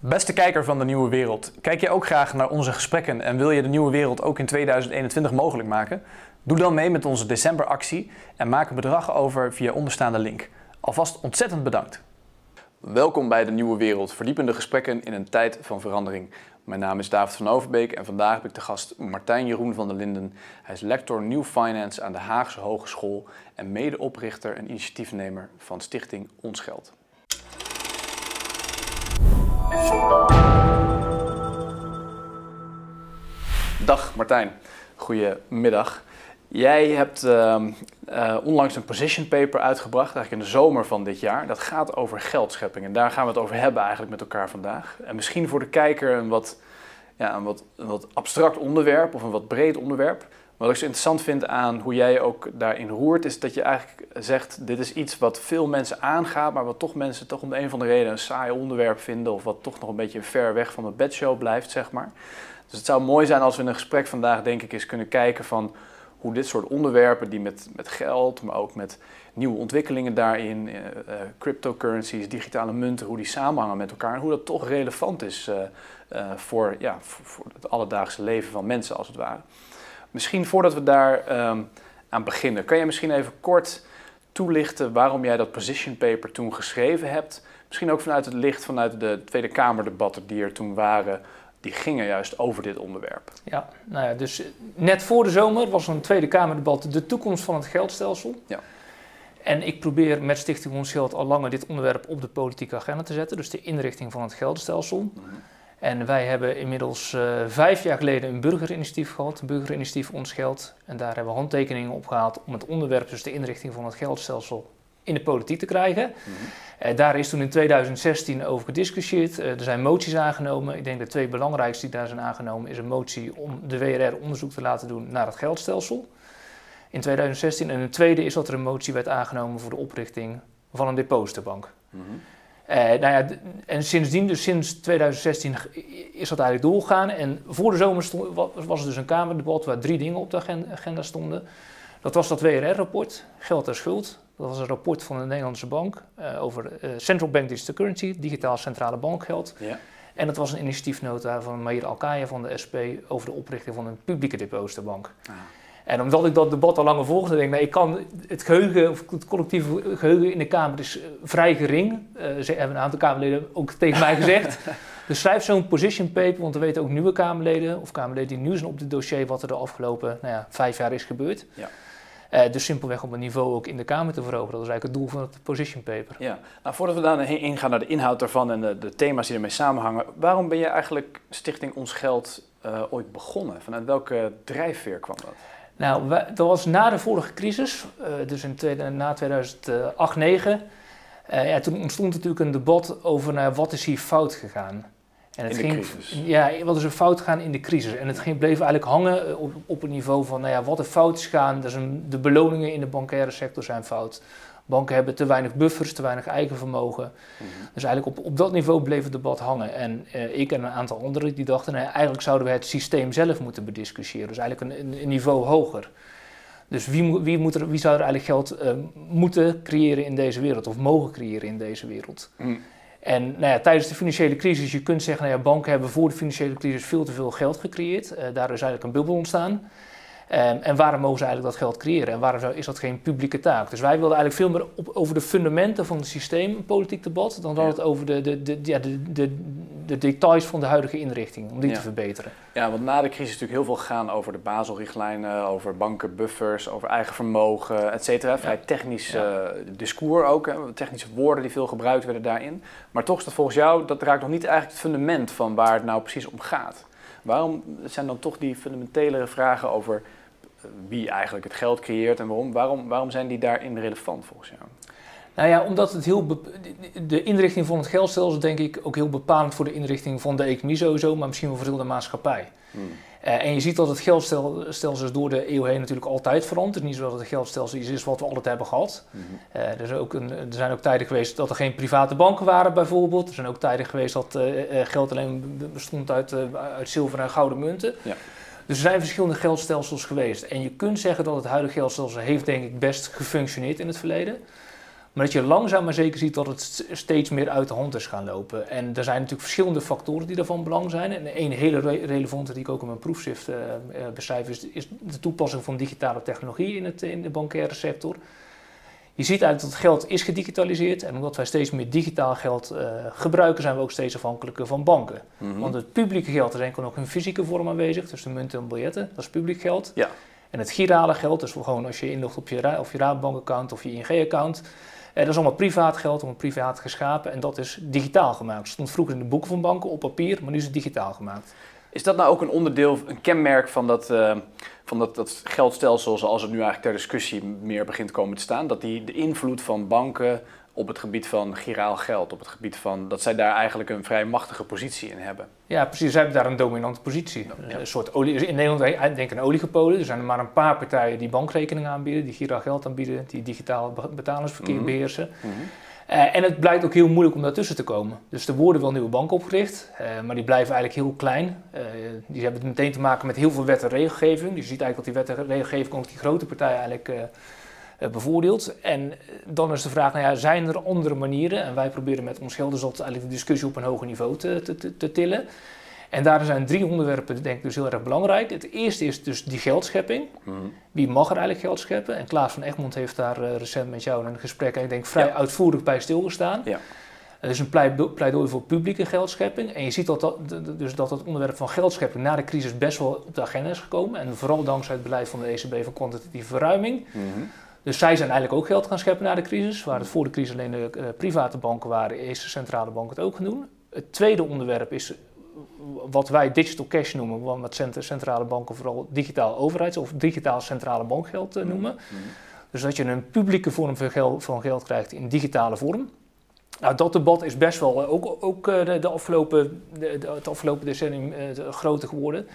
Beste kijker van de Nieuwe Wereld, kijk je ook graag naar onze gesprekken en wil je de Nieuwe Wereld ook in 2021 mogelijk maken? Doe dan mee met onze decemberactie en maak een bedrag over via onderstaande link. Alvast ontzettend bedankt. Welkom bij de Nieuwe Wereld, verdiepende gesprekken in een tijd van verandering. Mijn naam is David van Overbeek en vandaag heb ik de gast Martijn Jeroen van der Linden. Hij is lector New Finance aan de Haagse Hogeschool en medeoprichter en initiatiefnemer van Stichting Ons Geld. Dag Martijn, goedemiddag. Jij hebt uh, uh, onlangs een position paper uitgebracht, eigenlijk in de zomer van dit jaar. Dat gaat over geldschepping en daar gaan we het over hebben eigenlijk met elkaar vandaag. En misschien voor de kijker een wat, ja, een wat, een wat abstract onderwerp of een wat breed onderwerp. Wat ik zo interessant vind aan hoe jij ook daarin roert, is dat je eigenlijk zegt: dit is iets wat veel mensen aangaat, maar wat toch mensen toch om de een of andere reden een saai onderwerp vinden, of wat toch nog een beetje ver weg van de bedshow blijft, zeg maar. Dus het zou mooi zijn als we in een gesprek vandaag, denk ik, eens kunnen kijken van hoe dit soort onderwerpen, die met, met geld, maar ook met nieuwe ontwikkelingen daarin, uh, cryptocurrencies, digitale munten, hoe die samenhangen met elkaar en hoe dat toch relevant is uh, voor, ja, voor, het alledaagse leven van mensen, als het ware. Misschien voordat we daar um, aan beginnen, kan je misschien even kort toelichten waarom jij dat position paper toen geschreven hebt? Misschien ook vanuit het licht vanuit de Tweede Kamerdebatten die er toen waren die gingen juist over dit onderwerp. Ja, nou ja, dus net voor de zomer was er een Tweede Kamerdebat de toekomst van het geldstelsel. Ja. En ik probeer met Stichting Ons Geld al langer dit onderwerp op de politieke agenda te zetten, dus de inrichting van het geldstelsel. Mm -hmm. En wij hebben inmiddels uh, vijf jaar geleden een burgerinitiatief gehad, een burgerinitiatief Ons Geld. En daar hebben we handtekeningen opgehaald om het onderwerp, dus de inrichting van het geldstelsel, in de politiek te krijgen. Mm -hmm. uh, daar is toen in 2016 over gediscussieerd. Uh, er zijn moties aangenomen. Ik denk de twee belangrijkste die daar zijn aangenomen is een motie om de WRR onderzoek te laten doen naar het geldstelsel. In 2016. En een tweede is dat er een motie werd aangenomen voor de oprichting van een depositobank. Mm -hmm. Uh, nou ja, en sindsdien, dus sinds 2016, is dat eigenlijk doorgegaan. En voor de zomer stond, was er dus een Kamerdebat waar drie dingen op de agenda stonden. Dat was dat WRR-rapport, Geld en Schuld. Dat was een rapport van de Nederlandse bank uh, over uh, Central Bank Digital Currency, digitaal centrale bankgeld. Ja. En dat was een initiatiefnota van Mahir Alkaya van de SP over de oprichting van een publieke depositobank. Ah. En omdat ik dat debat al langer volgde, denk ik, nee, ik kan het geheugen, of het collectieve geheugen in de Kamer is vrij gering. Uh, ze hebben een aantal Kamerleden ook tegen mij gezegd. dus schrijf zo'n position paper, want er weten ook nieuwe Kamerleden, of Kamerleden die nieuw zijn op dit dossier, wat er de afgelopen nou ja, vijf jaar is gebeurd. Ja. Uh, dus simpelweg om het niveau ook in de Kamer te veroveren. Dat is eigenlijk het doel van het position paper. Ja, nou, voordat we daar ingaan naar de inhoud daarvan en de, de thema's die ermee samenhangen, waarom ben je eigenlijk Stichting Ons Geld uh, ooit begonnen? Vanuit welke drijfveer kwam dat? Nou, dat was na de vorige crisis, uh, dus in tweede, na 2008, 2009. Uh, ja, toen ontstond natuurlijk een debat over nou, wat is hier fout gegaan. En het in ging, de crisis? Ja, wat is er fout gegaan in de crisis? En het ging, bleef eigenlijk hangen op, op het niveau van nou ja, wat er fout is gegaan. Dus een, de beloningen in de bankaire sector zijn fout. Banken hebben te weinig buffers, te weinig eigen vermogen. Mm -hmm. Dus eigenlijk op, op dat niveau bleef het debat hangen. En uh, ik en een aantal anderen die dachten, nou, eigenlijk zouden we het systeem zelf moeten bediscussiëren. Dus eigenlijk een, een niveau hoger. Dus wie, wie, moet er, wie zou er eigenlijk geld uh, moeten creëren in deze wereld, of mogen creëren in deze wereld? Mm. En nou ja, tijdens de financiële crisis, je kunt zeggen, nou ja, banken hebben voor de financiële crisis veel te veel geld gecreëerd. Uh, daar is eigenlijk een bubbel ontstaan. Um, en waarom mogen ze eigenlijk dat geld creëren? En waarom is dat geen publieke taak? Dus wij wilden eigenlijk veel meer op, over de fundamenten van het systeem een politiek debat, dan dat ja. het over de, de, de, ja, de, de, de, details van de huidige inrichting, om die ja. te verbeteren. Ja, want na de crisis is natuurlijk heel veel gegaan over de Baselrichtlijnen, over bankenbuffers, over eigen vermogen, et cetera. Vrij technisch uh, discours ook, hè, technische woorden die veel gebruikt werden daarin. Maar toch is dat volgens jou, dat raakt nog niet eigenlijk het fundament van waar het nou precies om gaat. Waarom zijn dan toch die fundamentele vragen over wie eigenlijk het geld creëert en waarom, waarom, waarom zijn die daarin relevant volgens jou? Nou ja, omdat het heel de inrichting van het geldstelsel denk ik ook heel bepalend voor de inrichting van de economie sowieso, maar misschien wel voor heel de maatschappij. Hmm. Uh, en je ziet dat het geldstelsel is door de eeuw heen natuurlijk altijd veranderd. Het is niet zo dat het geldstelsel iets is wat we altijd hebben gehad. Hmm. Uh, er, is ook een, er zijn ook tijden geweest dat er geen private banken waren bijvoorbeeld. Er zijn ook tijden geweest dat uh, geld alleen bestond uit, uit zilver en gouden munten. Ja. Dus er zijn verschillende geldstelsels geweest. En je kunt zeggen dat het huidige geldstelsel heeft denk ik best gefunctioneerd in het verleden. Maar dat je langzaam maar zeker ziet dat het steeds meer uit de hand is gaan lopen. En er zijn natuurlijk verschillende factoren die daarvan belang zijn. En een hele relevante die ik ook in mijn proefschrift uh, beschrijf is, is, de toepassing van digitale technologie in, het, in de bankaire sector. Je ziet eigenlijk dat het geld is gedigitaliseerd en omdat wij steeds meer digitaal geld uh, gebruiken, zijn we ook steeds afhankelijker van banken. Mhm. Want het publieke geld is enkel nog in fysieke vorm aanwezig, dus de munten en biljetten, dat is publiek geld. Ja. En het girale geld, dus gewoon als je inlogt op je, of je Rabobank-account of je ING-account, eh, dat is allemaal privaat geld, allemaal privaat geschapen en dat is digitaal gemaakt. Het stond vroeger in de boeken van banken op papier, maar nu is het digitaal gemaakt. Is dat nou ook een onderdeel, een kenmerk van dat, uh, van dat, dat geldstelsel zoals het nu eigenlijk ter discussie meer begint komen te staan? Dat die de invloed van banken op het gebied van giraal geld, op het gebied van dat zij daar eigenlijk een vrij machtige positie in hebben. Ja, precies. Zij hebben daar een dominante positie. Een soort olie, in Nederland denk ik aan oliegepolen. Er zijn er maar een paar partijen die bankrekeningen aanbieden, die giraal geld aanbieden, die digitaal betalingsverkeer mhm. beheersen. Mm uh, en het blijkt ook heel moeilijk om daartussen te komen. Dus er worden wel nieuwe banken opgericht, uh, maar die blijven eigenlijk heel klein. Uh, die hebben meteen te maken met heel veel wet en regelgeving. Dus je ziet eigenlijk dat die wet en regelgeving ook die grote partijen eigenlijk bevoordeelt. En dan is de vraag, nou ja, zijn er andere manieren? En wij proberen met ons Gelderzot eigenlijk de discussie op een hoger niveau te, te, te tillen. En daar zijn drie onderwerpen denk ik dus heel erg belangrijk. Het eerste is dus die geldschepping. Mhm. Wie mag er eigenlijk geld scheppen? En Klaas van Egmond heeft daar uh, recent met jou een gesprek, ik denk vrij uitvoerig bij stilgestaan. Ja. Het is een pleidooi voor publieke geldschepping. En je ziet dat, dat, dus dat het onderwerp van geldschepping na de crisis best wel op de agenda is gekomen. En vooral dankzij het beleid van de ECB van kwantitatieve verruiming. Mhm. Dus zij zijn eigenlijk ook geld gaan scheppen na de crisis. Waar het voor de crisis alleen de uh, private banken waren, is de centrale bank het ook gaan doen. Het tweede onderwerp is wat wij digital cash noemen, wat centrale banken vooral digitaal overheids- of digitaal centrale bankgeld uh, noemen. Mm-hmm. Dus dat je een publieke vorm van geld, van geld krijgt in digitale vorm. Nou, dat debat is best wel eh, ook, ook eh, de, de, afgelopen, de, de, het afgelopen decennium groter geworden.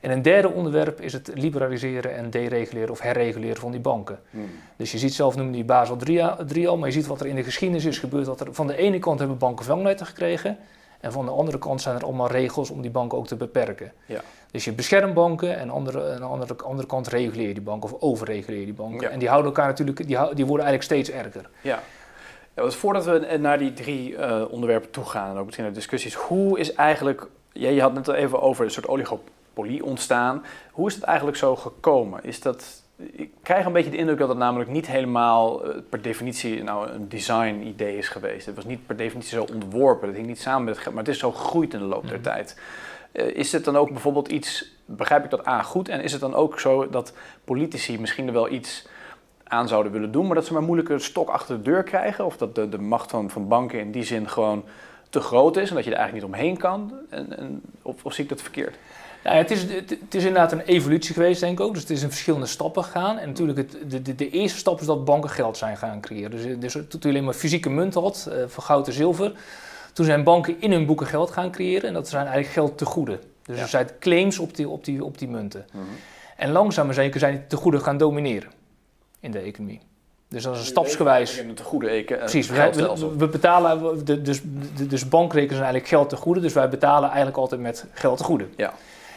En een derde onderwerp is het liberaliseren en dereguleren of herreguleren van die banken. Mm. Dus je ziet zelf, noemde die Basel 3 al, maar je ziet wat er in de geschiedenis is gebeurd. Dat er van de ene kant hebben banken vangnetten gekregen. En van de andere kant zijn er allemaal regels om die banken ook te beperken. Ja. Dus je beschermt banken en andere, aan de andere, andere kant reguleer je die banken of overreguleer je die banken. En die houden elkaar natuurlijk, die, die worden eigenlijk steeds erger. Ja. Ja, dus voordat we naar die drie uh, onderwerpen toe gaan en ook misschien naar discussies, hoe is eigenlijk, ja, je had net al even over een soort oligopolie ontstaan. Hoe is het eigenlijk zo gekomen? Is dat ik krijg een beetje de indruk dat het namelijk niet helemaal eh, per definitie nou, een design-idee is geweest. Het was niet per definitie zo ontworpen, dat hing niet samen met het geld, maar het is zo gegroeid in de loop der mhm. tijd. Uh, is het dan ook bijvoorbeeld iets, begrijp ik dat A goed, en is het dan ook zo dat politici misschien er wel iets aan zouden willen doen, maar dat ze maar moeilijk een stok achter de deur krijgen? Of dat de, de macht van, van banken in die zin gewoon te groot is en dat je er eigenlijk niet omheen kan? En, en, of, of zie ik dat verkeerd? Ja, het, is, het, is inderdaad een evolutie geweest, denk ik ook. Dus het is in verschillende stappen gegaan. En natuurlijk, het, de, de, de, eerste stap is dat banken geld zijn gaan creëren. Dus, dus toen je alleen maar fysieke munt had, uh, voor goud en zilver. Toen zijn banken in hun boeken geld gaan creëren. En dat zijn eigenlijk geld te goede. Dus er zijn claims op die, op die, op die munten. Mhm. En langzaam maar zeker zijn die te goede gaan domineren in de economie. Dus dat is een stapsgewijs. Een goede eken. Precies, we, we, betalen, dus, dus bankrekeningen zijn eigenlijk geld te goede, dus wij betalen eigenlijk altijd met geld te goede. Ja.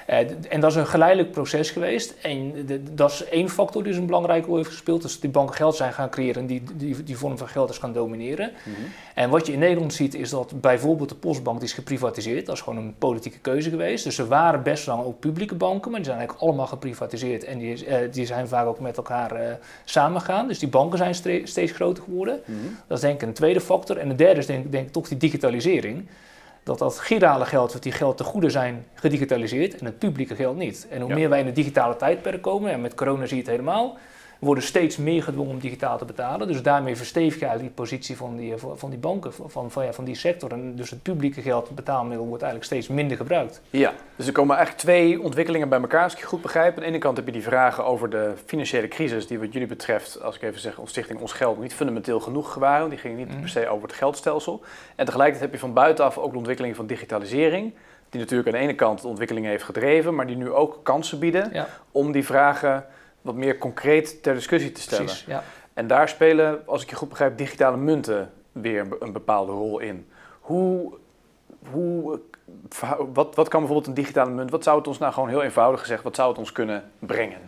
Uh, en dat is een geleidelijk proces geweest. En de, dat is één factor die een belangrijke rol heeft gespeeld. Dus die banken geld zijn gaan creëren en die, die, die vorm van geld is gaan domineren. Mhm. En wat je in Nederland ziet is dat bijvoorbeeld de postbank die is geprivatiseerd. Dat is gewoon een politieke keuze geweest. Dus er waren best lang ook publieke banken, maar die zijn eigenlijk allemaal geprivatiseerd. En die, uh, die zijn vaak ook met elkaar uh, samengegaan. Dus die banken zijn steeds groter geworden. Mhm. Dat is denk ik een tweede factor. En de derde is denk, denk ik toch die digitalisering dat dat girale geld, dat die geld te goede zijn, gedigitaliseerd en het publieke geld niet. En hoe meer wij in de digitale tijdperk komen, en met corona zie je het helemaal, worden steeds meer gedwongen om digitaal te betalen. Dus daarmee verstevig je eigenlijk die positie van die, van die banken, van, van, ja, van die sector. En dus het publieke geld, het betaalmiddel, wordt eigenlijk steeds minder gebruikt. Ja, dus er komen eigenlijk twee ontwikkelingen bij elkaar, als ik je goed begrijp. Aan de ene kant heb je die vragen over de financiële crisis, die wat jullie betreft, als ik even zeg, ons stichting Ons Geld, niet fundamenteel genoeg waren. Die gingen niet mhm. per se over het geldstelsel. En tegelijkertijd heb je van buitenaf ook de ontwikkeling van digitalisering die natuurlijk aan de ene kant de ontwikkeling heeft gedreven, maar die nu ook kansen bieden om die vragen wat meer concreet ter discussie te stellen. Precies, ja. En daar spelen, als ik je goed begrijp, digitale munten weer een bepaalde rol in. Hoe, hoe, wat, wat kan bijvoorbeeld een digitale munt, wat zou het ons nou gewoon heel eenvoudig gezegd, wat zou het ons kunnen brengen?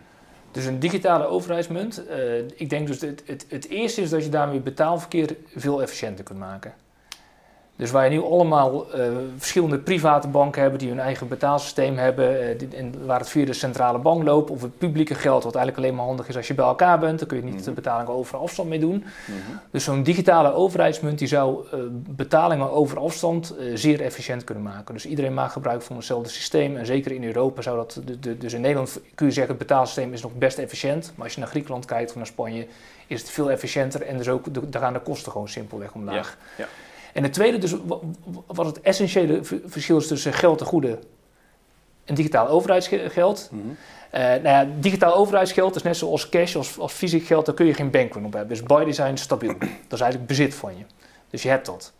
Dus een digitale overheidsmunt. Uh, ik denk dus het, het, het eerste is dat je daarmee betaalverkeer veel efficiënter kunt maken. Dus waar je nu allemaal uh, verschillende private banken hebben die hun eigen betaalsysteem hebben uh, die, en waar het via de centrale bank loopt of het publieke geld, wat eigenlijk alleen maar handig is als je bij elkaar bent, dan kun je niet de mhm. betaling over afstand mee doen. Mhm. Dus zo'n digitale overheidsmunt die zou uh, betalingen over afstand zeer efficiënt kunnen maken. Dus iedereen maakt gebruik van hetzelfde systeem en zeker in Europa zou dat, de, de, dus in Nederland kun je zeggen het betaalsysteem is nog best efficiënt, maar als je naar Griekenland kijkt of naar Spanje is het veel efficiënter en dus ook, daar gaan de kosten gewoon simpelweg omlaag. Ja. Ja. En het tweede, dus wat het essentiële verschil is tussen geld en goede en digitaal overheidsgeld. Mm -hmm. uh, nou ja, digitaal overheidsgeld is net zoals cash, als, als fysiek geld, daar kun je geen bankrun op hebben. Dus beide zijn stabiel. dat is eigenlijk bezit van je. Dus je hebt dat.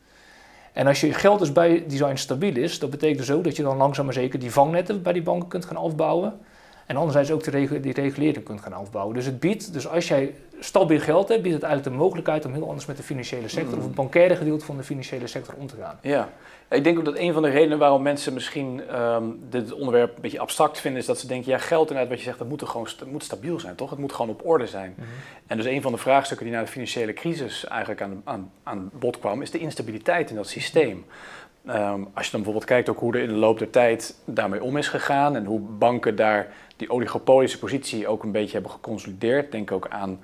En als je geld dus bij design stabiel is, dat betekent dus ook dat je dan langzaam maar zeker die vangnetten bij die banken kunt gaan afbouwen. En anderzijds ook de die regulering kunt gaan afbouwen. Dus het biedt, dus als jij stabiel geld hebt, biedt het eigenlijk de mogelijkheid om heel anders met de financiële sector of het bankaire gedeelte van de financiële sector om te gaan. Ja, ik denk ook dat een van de redenen waarom mensen misschien um, dit onderwerp een beetje abstract vinden, is dat ze denken, ja, geld inderdaad, wat je zegt, dat moet, er gewoon, moet stabiel zijn, toch? Het moet gewoon op orde zijn. Mhm. En dus een van de vraagstukken die na de financiële crisis eigenlijk aan, aan, aan bod kwam, is de instabiliteit in dat systeem. Um, als je dan bijvoorbeeld kijkt ook hoe er in de loop der tijd daarmee om is gegaan en hoe banken daar die oligopolische positie ook een beetje hebben geconsolideerd. Denk ook aan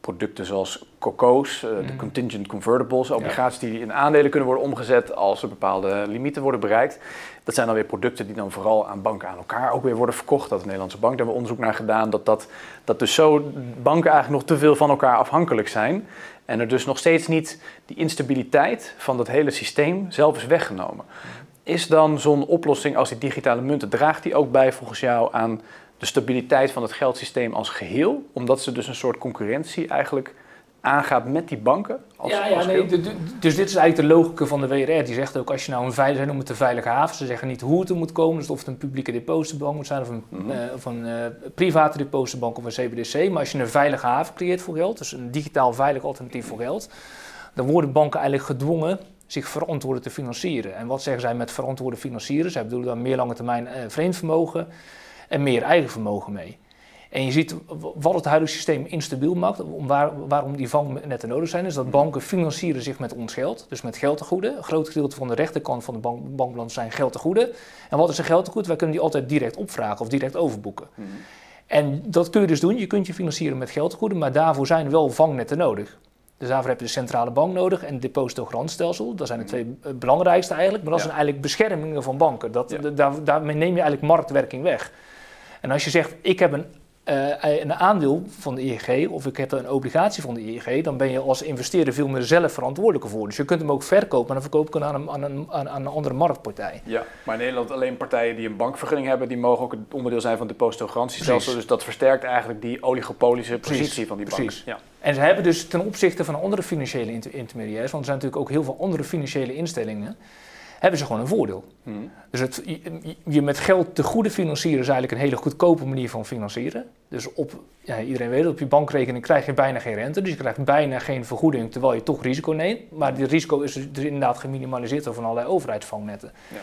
producten zoals COCO's, uh, de mhm. contingent convertibles, obligaties die in aandelen kunnen worden omgezet als er bepaalde limieten worden bereikt. Dat zijn dan weer producten die dan vooral aan banken aan elkaar ook weer worden verkocht. Dat de Nederlandse bank, daar hebben we onderzoek naar gedaan, dat, dat, dat dus zo banken eigenlijk nog te veel van elkaar afhankelijk zijn. En er dus nog steeds niet die instabiliteit van dat hele systeem zelf is weggenomen. Mhm. Is dan zo'n oplossing als die digitale munten, draagt die ook bij volgens jou aan de stabiliteit van het geldsysteem als geheel, omdat ze dus een soort concurrentie eigenlijk aangaat met die banken? Als, ja, ja nee, dus dit is eigenlijk de logica van de WRR. Die zegt ook, als je nou een veilige, noemt het een veilige haven, ze zeggen niet hoe het er moet komen, dus of het een publieke depositobank moet zijn, of een, mm of een uh, private depositobank of een CBDC. Maar als je een veilige haven creëert voor geld, dus een digitaal veilig alternatief voor geld, dan worden banken eigenlijk gedwongen zich verantwoorden te financieren. En wat zeggen zij met verantwoorden financieren? Zij bedoelen dan meer lange termijn uh, vreemd vermogen en meer eigen vermogen mee. En je ziet wat het huidige systeem instabiel maakt, om waar, waarom die vangnetten nodig zijn, is dat banken financieren zich met ons geld, dus met geldtegoeden. Een groot gedeelte van de rechterkant van de bank, bankbalans zijn geldtegoeden. En wat is een geldtegoed? Wij kunnen die altijd direct opvragen of direct overboeken. Mhm. En dat kun je dus doen. Je kunt je financieren met geldtegoeden, maar daarvoor zijn wel vangnetten nodig. Dus daarvoor heb je de centrale bank nodig en het depositogarantstelsel. Dat zijn de twee mhm. belangrijkste eigenlijk. Maar dat zijn eigenlijk beschermingen van banken. Dat, daar, daarmee neem je eigenlijk marktwerking weg. En als je zegt, ik heb een, uh, een aandeel van de IEG of ik heb een obligatie van de IEG, dan ben je als investeerder veel meer zelf verantwoordelijk voor. Dus je kunt hem ook verkopen, maar dan verkoop ik aan een, aan, een, aan een andere marktpartij. Ja, maar in Nederland alleen partijen die een bankvergunning hebben, die mogen ook het onderdeel zijn van het depositogarantiestelsel. Dus dat versterkt eigenlijk die oligopolische positie van die bank. Ja. En ze hebben dus ten opzichte van andere financiële intermediairs, want er zijn natuurlijk ook heel veel andere financiële instellingen, hebben ze gewoon een voordeel. Hmm. Dus het, je, met geld te goede financieren is eigenlijk een hele goedkope manier van financieren. Dus op, ja, iedereen weet dat op je bankrekening krijg je bijna geen rente. Dus je krijgt bijna geen vergoeding terwijl je toch risico neemt. Maar dit risico is dus inderdaad geminimaliseerd door van allerlei overheidsvangnetten. Ja.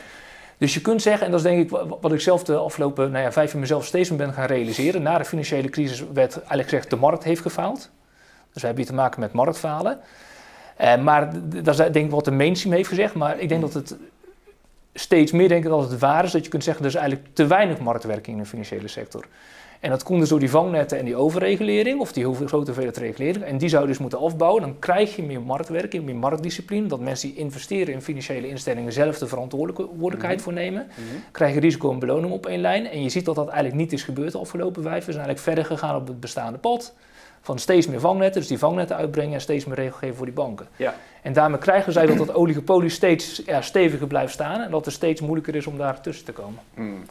Dus je kunt zeggen, en dat is denk ik wat ik zelf de afgelopen nou ja, vijf jaar mezelf steeds meer ben gaan realiseren. Na de financiële crisis werd eigenlijk gezegd de markt heeft gefaald. Dus we hebben hier te maken met marktfalen. Uh, maar dat is denk ik wat de mainstream heeft gezegd. Maar ik denk dat het steeds meer denk ik dat het waar is. Dat je kunt zeggen, er is eigenlijk te weinig marktwerking in de financiële sector. En dat komt dus door die vangnetten en die overregulering, of die grote hoeveelheid regulering. En die zou je dus moeten afbouwen. Dan krijg je meer marktwerking, meer marktdiscipline. Dat mensen die investeren in financiële instellingen zelf de verantwoordelijkheid mm voor nemen. Mm Krijgen risico en beloning op één lijn. En je ziet dat dat eigenlijk niet is gebeurd de afgelopen vijf. We zijn eigenlijk verder gegaan op het bestaande pad van steeds meer vangnetten, dus die vangnetten uitbrengen en steeds meer regelgeving voor die banken. Ja. En daarmee krijgen zij dat dat oligopolie steeds ja, steviger blijft staan en dat het steeds moeilijker is om daar tussen te komen. Hmm.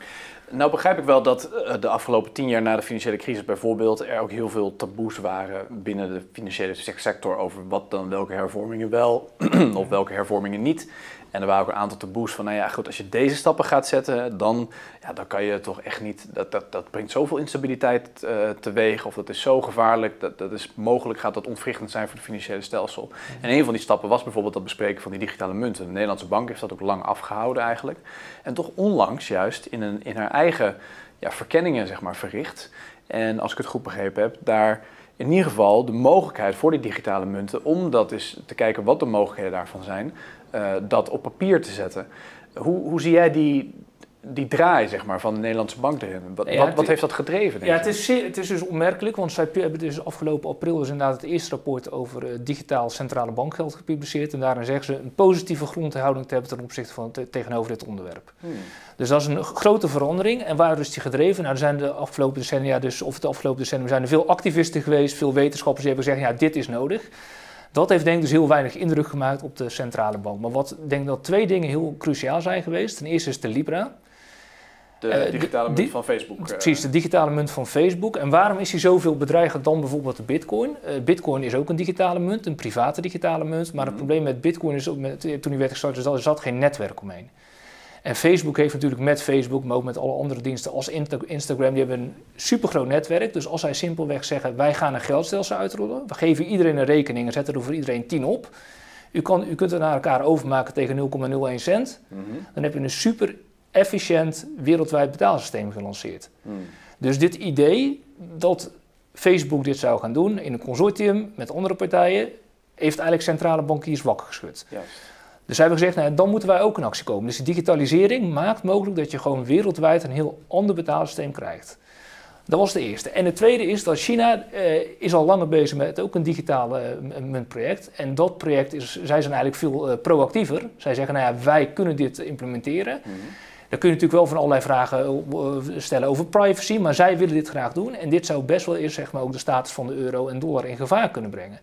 Nou begrijp ik wel dat eh, de afgelopen tien jaar na de financiële crisis bijvoorbeeld er ook heel veel taboes waren binnen de financiële sector over wat dan welke hervormingen wel of welke hervormingen niet. En er waren ook een aantal taboes van, nou ja, goed, als je deze stappen gaat zetten, dan, ja, dan kan je toch echt niet, dat, dat, dat brengt zoveel instabiliteit uh, teweeg, of dat is zo gevaarlijk, dat, dat is mogelijk gaat dat ontwrichtend zijn voor het financiële stelsel. En een van die stappen was bijvoorbeeld dat bespreken van die digitale munten. De Nederlandse bank heeft dat ook lang afgehouden eigenlijk. En toch onlangs juist in, een, in haar eigen ja, verkenningen zeg maar, verricht, En als ik het goed begrepen heb, daar in ieder geval de mogelijkheid voor die digitale munten om dat eens te kijken wat de mogelijkheden daarvan zijn, dat op papier te zetten. Hoe, hoe zie jij die, die draai zeg maar, van de Nederlandse bank erin? Wat, wat, wat, heeft dat gedreven? Denk ja, het is, het is dus opmerkelijk, want zij hebben dus afgelopen april dus inderdaad het eerste rapport over uh, digitaal centrale bankgeld gepubliceerd. En daarin zeggen ze een positieve grondhouding te hebben ten opzichte van tegenover dit onderwerp. Hmm. Dus dat is een grote verandering. En waar is die gedreven? Nou, er zijn de afgelopen decennia, dus, of de afgelopen decennia, zijn er veel activisten geweest, veel wetenschappers die hebben gezegd, ja, dit is nodig. Dat heeft denk ik dus heel weinig indruk gemaakt op de centrale bank. Maar wat denk ik dat twee dingen heel cruciaal zijn geweest. Ten eerste is de Libra. De uh, digitale munt van Facebook. Uh. Precies, de digitale munt van Facebook. En waarom is die zoveel bedreigend dan bijvoorbeeld de Bitcoin? Uh, Bitcoin is ook een digitale munt, een private digitale munt. Maar het mhm. probleem met Bitcoin is met, toen die werd gestart, is dat er zat geen netwerk omheen. En Facebook heeft natuurlijk met Facebook, maar ook met alle andere diensten als Instagram, die hebben een supergroot netwerk. Dus als zij simpelweg zeggen, wij gaan een geldstelsel uitrollen, we geven iedereen een rekening en zetten er voor iedereen 10 op. U, kan, u kunt het naar elkaar overmaken tegen 0,01 cent. Mhm. Dan heb je een super efficiënt wereldwijd betaalsysteem gelanceerd. Mhm. Dus dit idee dat Facebook dit zou gaan doen in een consortium met andere partijen, heeft eigenlijk centrale bankiers wakker geschud. Dus hebben gezegd, nou, dan moeten wij ook in actie komen. Dus de digitalisering maakt mogelijk dat je gewoon wereldwijd een heel ander betaalsysteem krijgt. Dat was de eerste. En het tweede is dat China eh, is al langer bezig met ook een digitale uh, muntproject. En dat project is, zij zijn eigenlijk veel uh, proactiever. Zij zeggen, nou ja, wij kunnen dit implementeren. Mm Dan kun je natuurlijk wel van allerlei vragen stellen over privacy, maar zij willen dit graag doen. En dit zou best wel eerst zeg maar, ook de status van de euro en dollar in gevaar kunnen brengen.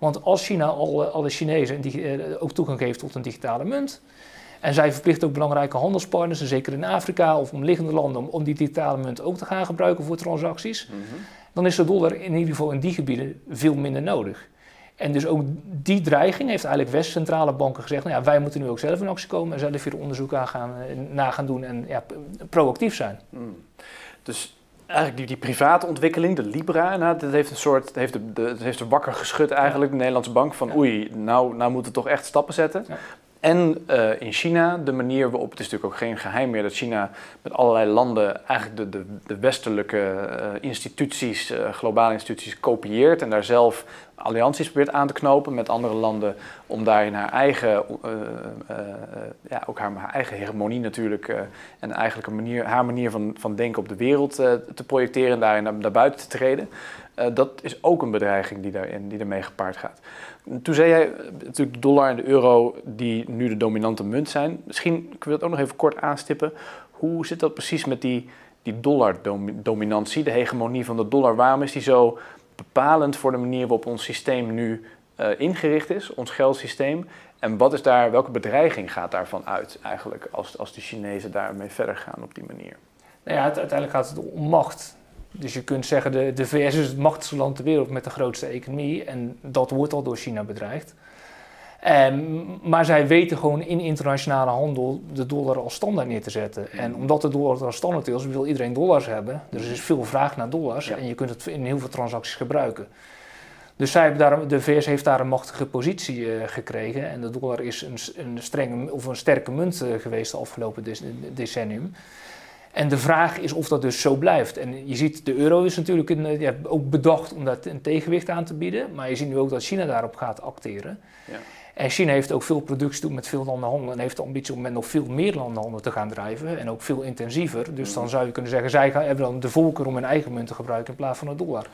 Want als China al, alle Chinezen eh, ook toegang geeft tot een digitale munt, en zij verplicht ook belangrijke handelspartners, zeker in Afrika of omliggende landen, om, om die digitale munt ook te gaan gebruiken voor transacties, mhm. dan is de dollar in ieder geval in die gebieden veel minder nodig. En dus ook die dreiging heeft eigenlijk West-centrale banken gezegd: nou ja, wij moeten nu ook zelf in actie komen en zelf weer onderzoek aan gaan, eh, na gaan doen en ja, proactief zijn. Mm. Dus eigenlijk die, die private ontwikkeling, de Libra, nou, dat heeft een soort, heeft de, de, heeft er wakker geschud eigenlijk, de Nederlandse bank, van oei, nou, nou moeten we toch echt stappen zetten. En uh, in China, de manier waarop, het is natuurlijk ook geen geheim meer dat China met allerlei landen eigenlijk de, de, de westelijke uh, instituties, uh, globale instituties kopieert en daar zelf allianties probeert aan te knopen met andere landen om daarin haar eigen, ja, ook haar, haar, eigen hegemonie natuurlijk en eigenlijk een manier, haar manier van, van denken op de wereld te projecteren en daarin naar, buiten te treden. dat is ook een bedreiging die, daarin, die ermee gepaard gaat. Toen zei jij natuurlijk de dollar en de euro die nu de dominante munt zijn. Misschien kun je dat ook nog even kort aanstippen. Hoe zit dat precies met die, die dollar-dominantie, de hegemonie van de dollar? Waarom is die zo bepalend voor de manier waarop ons systeem nu uh, ingericht is, ons geldsysteem? En wat is daar, welke bedreiging gaat daarvan uit eigenlijk als, als de Chinezen daarmee verder gaan op die manier? Nou ja, uiteindelijk gaat het om macht. Dus je kunt zeggen, de, de VS is het machtigste land ter wereld met de grootste economie. En dat wordt al door China bedreigd. Um, maar zij weten gewoon in internationale handel de dollar als standaard neer te zetten. En omdat de dollar als standaard is, wil iedereen dollars hebben. Dus er is veel vraag naar dollars en je kunt het in heel veel transacties gebruiken. Dus zij hebben daar, de VS heeft daar een machtige positie uh, gekregen. En de dollar is een, een, strenge of een sterke munt uh, geweest de afgelopen decennium. En de vraag is of dat dus zo blijft. En je ziet, de euro is natuurlijk een, ja, ook bedacht om dat een tegenwicht aan te bieden. Maar je ziet nu ook dat China daarop gaat acteren. Ja. En China heeft ook veel productie doen met veel landen handelen. En heeft de ambitie om met nog veel meer landen handelen te gaan drijven. En ook veel intensiever. Dus dan mhm. zou je kunnen zeggen, zij hebben dan de volker om hun eigen munt te gebruiken in plaats van een dollar.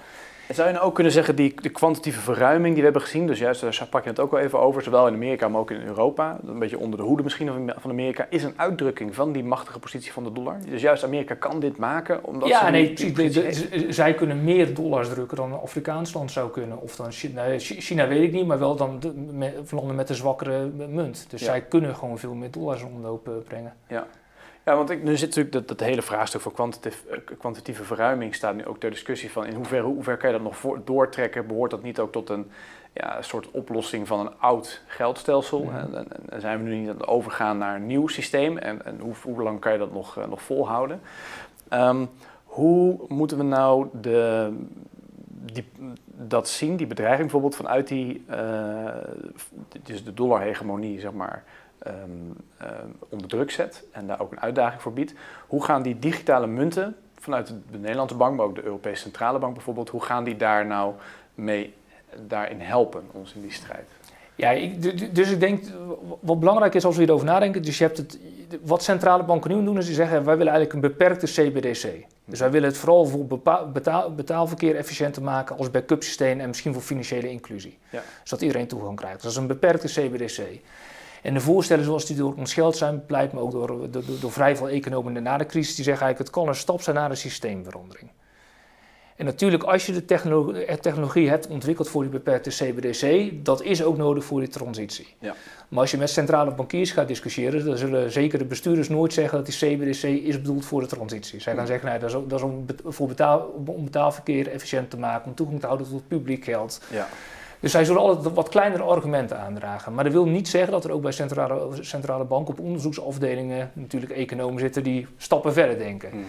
Zou je nou ook kunnen zeggen, die de kwantitatieve verruiming die we hebben gezien, dus juist daar pak je het ook al even over, zowel in Amerika, maar ook in Europa, een beetje onder de hoede misschien van Amerika, is een uitdrukking van die machtige positie van de dollar. Dus juist Amerika kan dit maken, omdat ja, ze nee, zij kunnen meer dollars drukken dan een Afrikaans land zou kunnen. Of dan China, China weet ik niet, maar wel dan landen met een zwakkere munt. Dus zij kunnen gewoon veel meer dollars omloop brengen. Ja. Ja, want ik, nu zit natuurlijk dat, dat hele vraagstuk van eh, kwantitatieve verruiming staat nu ook ter discussie van in hoeverre, hoe ver kan je dat nog voor, doortrekken? Behoort dat niet ook tot een ja, soort oplossing van een oud geldstelsel? En, en, zijn we nu niet aan het overgaan naar een nieuw systeem? En, en hoe, hoe lang kan je dat nog, uh, nog volhouden? Um, hoe moeten we nou de, die, dat zien, die bedreiging bijvoorbeeld vanuit die, uh, dus de dollarhegemonie, zeg maar, um, onder druk zet en daar ook een uitdaging voor biedt. Hoe gaan die digitale munten vanuit de Nederlandse bank, maar ook de Europese Centrale Bank bijvoorbeeld, hoe gaan die daar nou mee daarin helpen, ons in die strijd? Ja, ik, dus ik denk, wat belangrijk is als we hierover nadenken, dus je hebt het, wat centrale banken nu doen, is die zeggen, wij willen eigenlijk een beperkte CBDC. Dus wij willen het vooral voor betaal, betaalverkeer efficiënter maken als backup systeem en misschien voor financiële inclusie. Ja. Zodat iedereen toegang krijgt. Dus dat is een beperkte CBDC. En de voorstellen zoals die door ons geld zijn, pleit me ook door, door, door vrij veel economen na de crisis, die zeggen eigenlijk het kan een stap zijn naar een systeemverandering. En natuurlijk, als je de technologie, eh, technologie hebt ontwikkeld voor die beperkte CBDC, dat is ook nodig voor die transitie. Ja. Maar als je met centrale bankiers gaat discussiëren, dan zullen zeker de bestuurders nooit zeggen dat die CBDC is bedoeld voor de transitie. Zij gaan zeggen, nee, dat is, dat is om, voor betaal, om betaalverkeer efficiënt te maken, om toegang te houden tot publiek geld. Ja. Dus zij zullen altijd wat kleinere argumenten aandragen. Maar dat wil niet zeggen dat er ook bij centrale, centrale banken op onderzoeksafdelingen natuurlijk economen zitten die stappen verder denken. Hmm.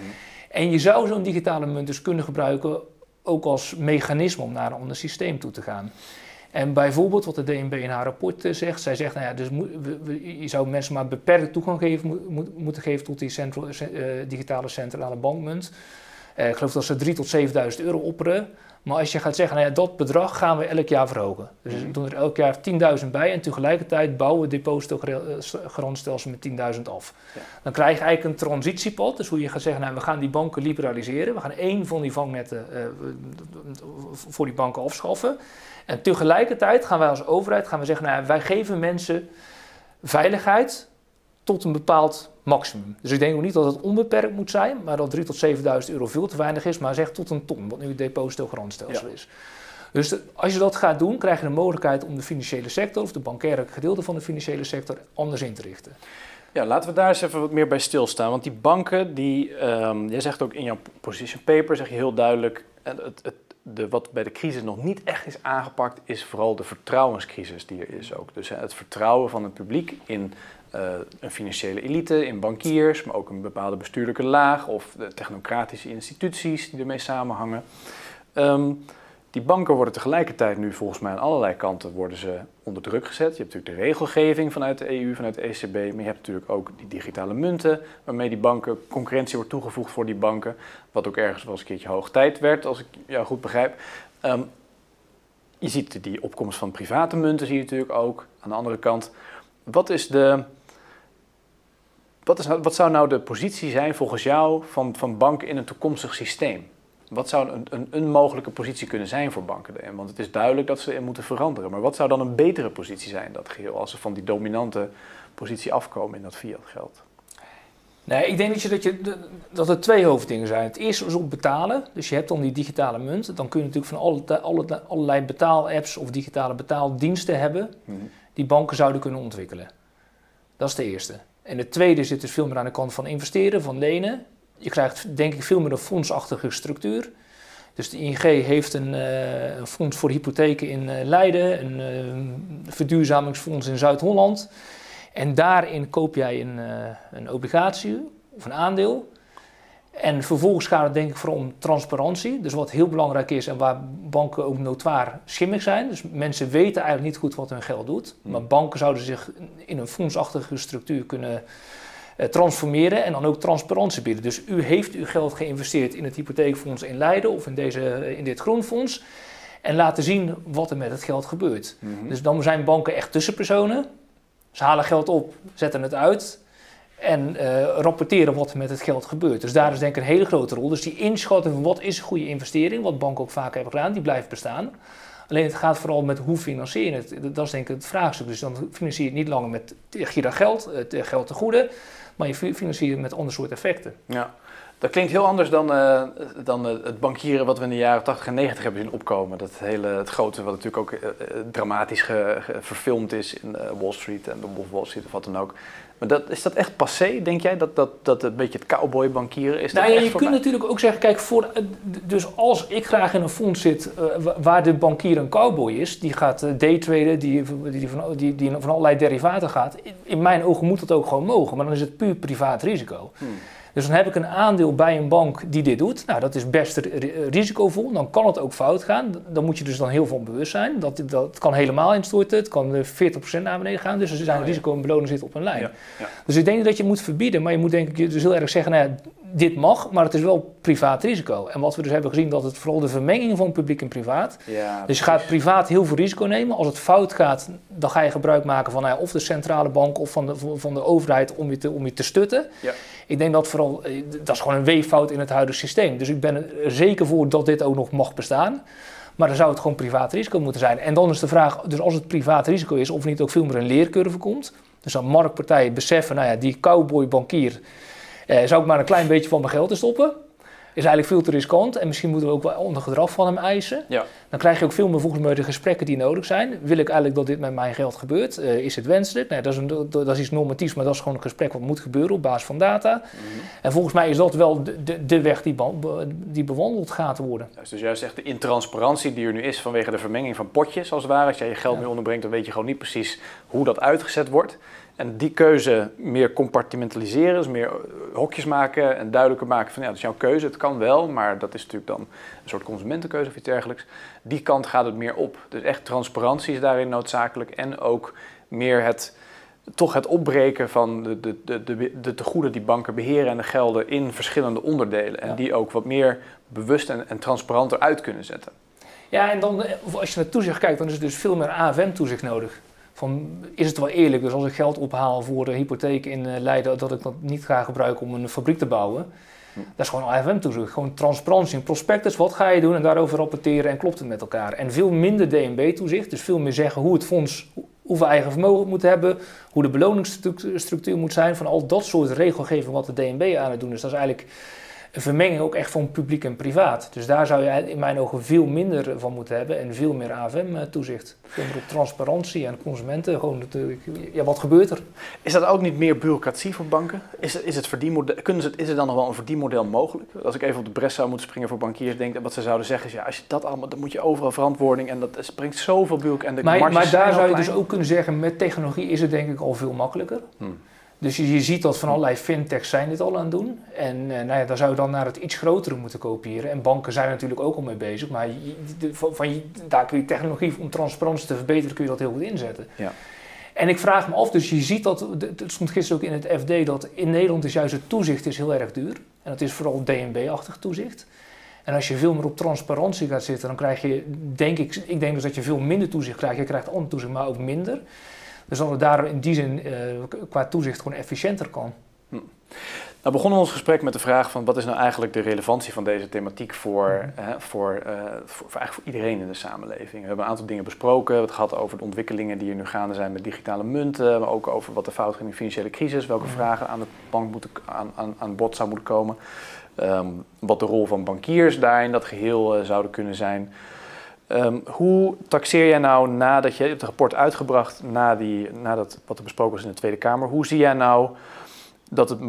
En je zou zo'n digitale munt dus kunnen gebruiken ook als mechanisme om naar een ander systeem toe te gaan. En bijvoorbeeld wat de DNB in haar rapport eh, zegt, zij zegt, nou ja, dus je zou mensen maar beperkt toegang geven, moeten geven tot die central, uh, digitale centrale bankmunt. Uh, ik geloof dat ze 3 tot 7.000 euro opperen. Maar als je gaat zeggen, nou ja, dat bedrag gaan we elk jaar verhogen. Dus we doen er elk jaar 10.000 bij en tegelijkertijd bouwen we depositogarantiestelsel met 10.000 af. Dan krijg je eigenlijk een transitiepad. Dus hoe je gaat zeggen, nou, we gaan die banken liberaliseren. We gaan één van die vangnetten uh, voor die banken afschaffen. En tegelijkertijd gaan wij als overheid gaan we zeggen, nou ja, wij geven mensen veiligheid tot een bepaald maximum. Dus ik denk ook niet dat het onbeperkt moet zijn, maar dat 3.000 tot 7.000 euro veel te weinig is, maar zeg tot een ton, wat nu het depositogarantstelsel ja. is. Dus als je dat gaat doen, krijg je de mogelijkheid om de financiële sector, of de bankaire gedeelte van de financiële sector, anders in te richten. Ja, laten we daar eens even wat meer bij stilstaan. Want die banken, die, um, jij zegt ook in jouw position paper, zeg je heel duidelijk, het, het, de, wat bij de crisis nog niet echt is aangepakt, is vooral de vertrouwenscrisis die er is ook. Dus het vertrouwen van het publiek in een financiële elite, in bankiers, maar ook een bepaalde bestuurlijke laag of de technocratische instituties die ermee samenhangen. Um, die banken worden tegelijkertijd nu volgens mij aan allerlei kanten worden ze onder druk gezet. Je hebt natuurlijk de regelgeving vanuit de EU, vanuit de ECB, maar je hebt natuurlijk ook die digitale munten, waarmee die banken concurrentie wordt toegevoegd voor die banken, wat ook ergens wel eens een keertje hoog tijd werd, als ik jou goed begrijp. Um, je ziet die opkomst van private munten, zie je natuurlijk ook. Aan de andere kant, wat is de, wat, is, nou, wat zou nou de positie zijn volgens jou van, van banken in een toekomstig systeem? Wat zou een, een, een, mogelijke positie kunnen zijn voor banken? Want het is duidelijk dat ze in moeten veranderen. Maar wat zou dan een betere positie zijn, dat geheel, als ze van die dominante positie afkomen in dat fiat geld? Nee, ik denk dat, je, dat, je, dat er twee hoofddingen zijn. Het eerste is op betalen. Dus je hebt dan die digitale munt. Dan kun je natuurlijk van alle, alle, allerlei betaalapps of digitale betaaldiensten hebben... Mhm. die banken zouden kunnen ontwikkelen. Dat is de eerste. En de tweede zit dus veel meer aan de kant van investeren, van lenen. Je krijgt denk ik veel meer een fondsachtige structuur. Dus de ING heeft een, uh, een fonds voor hypotheken in uh, Leiden, een uh, verduurzamingsfonds in Zuid-Holland. En daarin koop jij een, een obligatie of een aandeel. En vervolgens gaat het denk ik vooral om transparantie. Dus wat heel belangrijk is en waar banken ook notoir schimmig zijn. Dus mensen weten eigenlijk niet goed wat hun geld doet. Hmm. Maar banken zouden zich in een fondsachtige structuur kunnen eh, transformeren en dan ook transparantie bieden. Dus u heeft uw geld geïnvesteerd in het hypotheekfonds in Leiden of in, deze, eh, in dit groenfonds. En laten zien wat er met het geld gebeurt. Mhm. Dus dan zijn banken echt tussenpersonen. Ze halen geld op, zetten het uit en uh, rapporteren wat er met het geld gebeurt. Dus daar is denk ik een hele grote rol. Dus die inschatting van wat is een goede investering, wat banken ook vaak hebben gedaan, die blijft bestaan. Alleen het gaat vooral met hoe financier je het. Dat is denk ik het vraagstuk. Dus dan financier je het niet langer met dat geld, het geld te goede, maar je financiert het met ander soort effecten. Ja. Dat klinkt heel anders dan, uh, dan het bankieren wat we in de jaren 80 en 90 hebben zien opkomen. Dat hele, het grote, wat natuurlijk ook dramatisch ge, verfilmd is in Wall Street en de Wolf Wall Street of wat dan ook. Maar dat, is dat echt passé, denk jij? Dat, dat, dat een beetje het cowboy bankieren is? Nou ja, je kunt natuurlijk ook zeggen, kijk, voor, dus als ik graag in een fonds zit waar de bankier een cowboy is, die gaat daytraden, die, die, van, die, die van allerlei derivaten gaat, in mijn ogen moet dat ook gewoon mogen, maar dan is het puur privaat risico. Hmm. Dus dan heb ik een aandeel bij een bank die dit doet. Nou, dat is best risicovol. Dan kan het ook fout gaan. Dan moet je dus dan heel veel bewust zijn. Dat, dat kan helemaal instorten. Het kan 40% naar beneden gaan. Dus er zijn oh, risico en beloning zitten op een lijn. Ja, ja. Dus ik denk dat je moet verbieden. Maar je moet denk ik dus heel erg zeggen, nou dit mag, maar het is wel privaat risico. En wat we dus hebben gezien, dat het vooral de vermenging van publiek en privaat. Ja, dus je gaat privaat heel veel risico nemen. Als het fout gaat, dan ga je gebruik maken van nou ja, of de centrale bank of van de, van de overheid om je te, om je te stutten. Ja. Ik denk dat vooral, eh, dat is gewoon een weeffout in het huidige systeem. Dus ik ben er zeker voor dat dit ook nog mag bestaan. Maar dan zou het gewoon privaat risico moeten zijn. En dan is de vraag, dus als het privaat risico is, of niet ook veel meer een leercurve komt. Dus dan marktpartijen beseffen, nou ja, die cowboy bankier zou ik maar een klein beetje van mijn geld te stoppen is eigenlijk veel te riskant en misschien moeten we ook wel onder gedrag van hem eisen. Ja. Dan krijg je ook veel meer volgens mij de gesprekken die nodig zijn. Wil ik eigenlijk dat dit met mijn geld gebeurt? Uh, is het wenselijk? Nee, dat, is een, dat is iets normatiefs, maar dat is gewoon een gesprek wat moet gebeuren op basis van data. Mhm. En volgens mij is dat wel de, de, de weg die, die bewandeld gaat worden. dus juist echt de intransparantie die er nu is vanwege de vermenging van potjes als het ware. Als jij je geld ja. mee onderbrengt, dan weet je gewoon niet precies hoe dat uitgezet wordt. En die keuze meer compartimentaliseren, dus meer hokjes maken en duidelijker maken van ja, dat is jouw keuze, het kan wel, maar dat is natuurlijk dan een soort consumentenkeuze of iets dergelijks. Die kant gaat het meer op. Dus echt transparantie is daarin noodzakelijk en ook meer het, toch het opbreken van de, de, de, de, de tegoeden die banken beheren en de gelden in verschillende onderdelen. En die ook wat meer bewust en, en transparanter uit kunnen zetten. Ja, en dan als je naar toezicht kijkt, dan is er dus veel meer AFM-toezicht nodig van is het wel eerlijk, dus als ik geld ophaal voor de hypotheek in uh, Leiden, dat ik dat niet ga gebruiken om een fabriek te bouwen. Hm. Dat is gewoon AFM-toezicht. Gewoon transparantie. Een prospectus, wat ga je doen en daarover rapporteren en klopt het met elkaar. En veel minder DNB-toezicht, dus veel meer zeggen hoe het fonds, hoeveel eigen vermogen het moet hebben, hoe de beloningsstructuur moet zijn, van al dat soort regelgeving wat de DNB aan het doen is. Dat is eigenlijk een vermenging ook echt van publiek en privaat. Dus daar zou je in mijn ogen veel minder van moeten hebben en veel meer AFM-toezicht. Op transparantie en consumenten. Gewoon, ja, wat gebeurt er? Is dat ook niet meer bureaucratie voor banken? Is, is, het verdienmodel, kunnen ze, is er dan nog wel een verdienmodel mogelijk? Als ik even op de bres zou moeten springen voor bankiers, denk ik wat ze zouden zeggen is ja, als je dat allemaal, dan moet je overal verantwoording en dat brengt zoveel bureaucratie. Maar, maar daar zou je dus ook kunnen zeggen, met technologie is het denk ik al veel makkelijker. Hmm. Dus je, je, ziet dat van allerlei fintechs zijn dit al aan het doen. En uh, nou ja, daar zou je dan naar het iets grotere moeten kopiëren. En banken zijn natuurlijk ook al mee bezig. Maar je, van, van, daar kun je technologie om transparantie te verbeteren, kun je dat heel goed inzetten. Ja. En ik vraag me af, dus je ziet dat, het stond gisteren ook in het FD, dat in Nederland is juist het toezicht is heel erg duur. En dat is vooral DNB-achtig toezicht. En als je veel meer op transparantie gaat zitten, dan krijg je, denk ik, ik denk dus dat je veel minder toezicht krijgt. Je krijgt ander toezicht, maar ook minder. Dus dat het daar in die zin uh, qua toezicht gewoon efficiënter kan. Hm. Nou begonnen we ons gesprek met de vraag van wat is nou eigenlijk de relevantie van deze thematiek voor, hm. voor, uh, voor, voor, eigenlijk voor iedereen in de samenleving. We hebben een aantal dingen besproken. We hebben het gehad over de ontwikkelingen die er nu gaande zijn met digitale munten. Maar ook over wat de fout ging in de financiële crisis. Welke hm. vragen aan de bank moeten, aan, aan, aan bod zou moeten komen. Um, wat de rol van bankiers daarin dat geheel uh, zouden kunnen zijn. Um, hoe taxeer jij nou nadat je het rapport uitgebracht, na die, nadat wat er besproken was in de Tweede Kamer, hoe zie jij nou dat, het,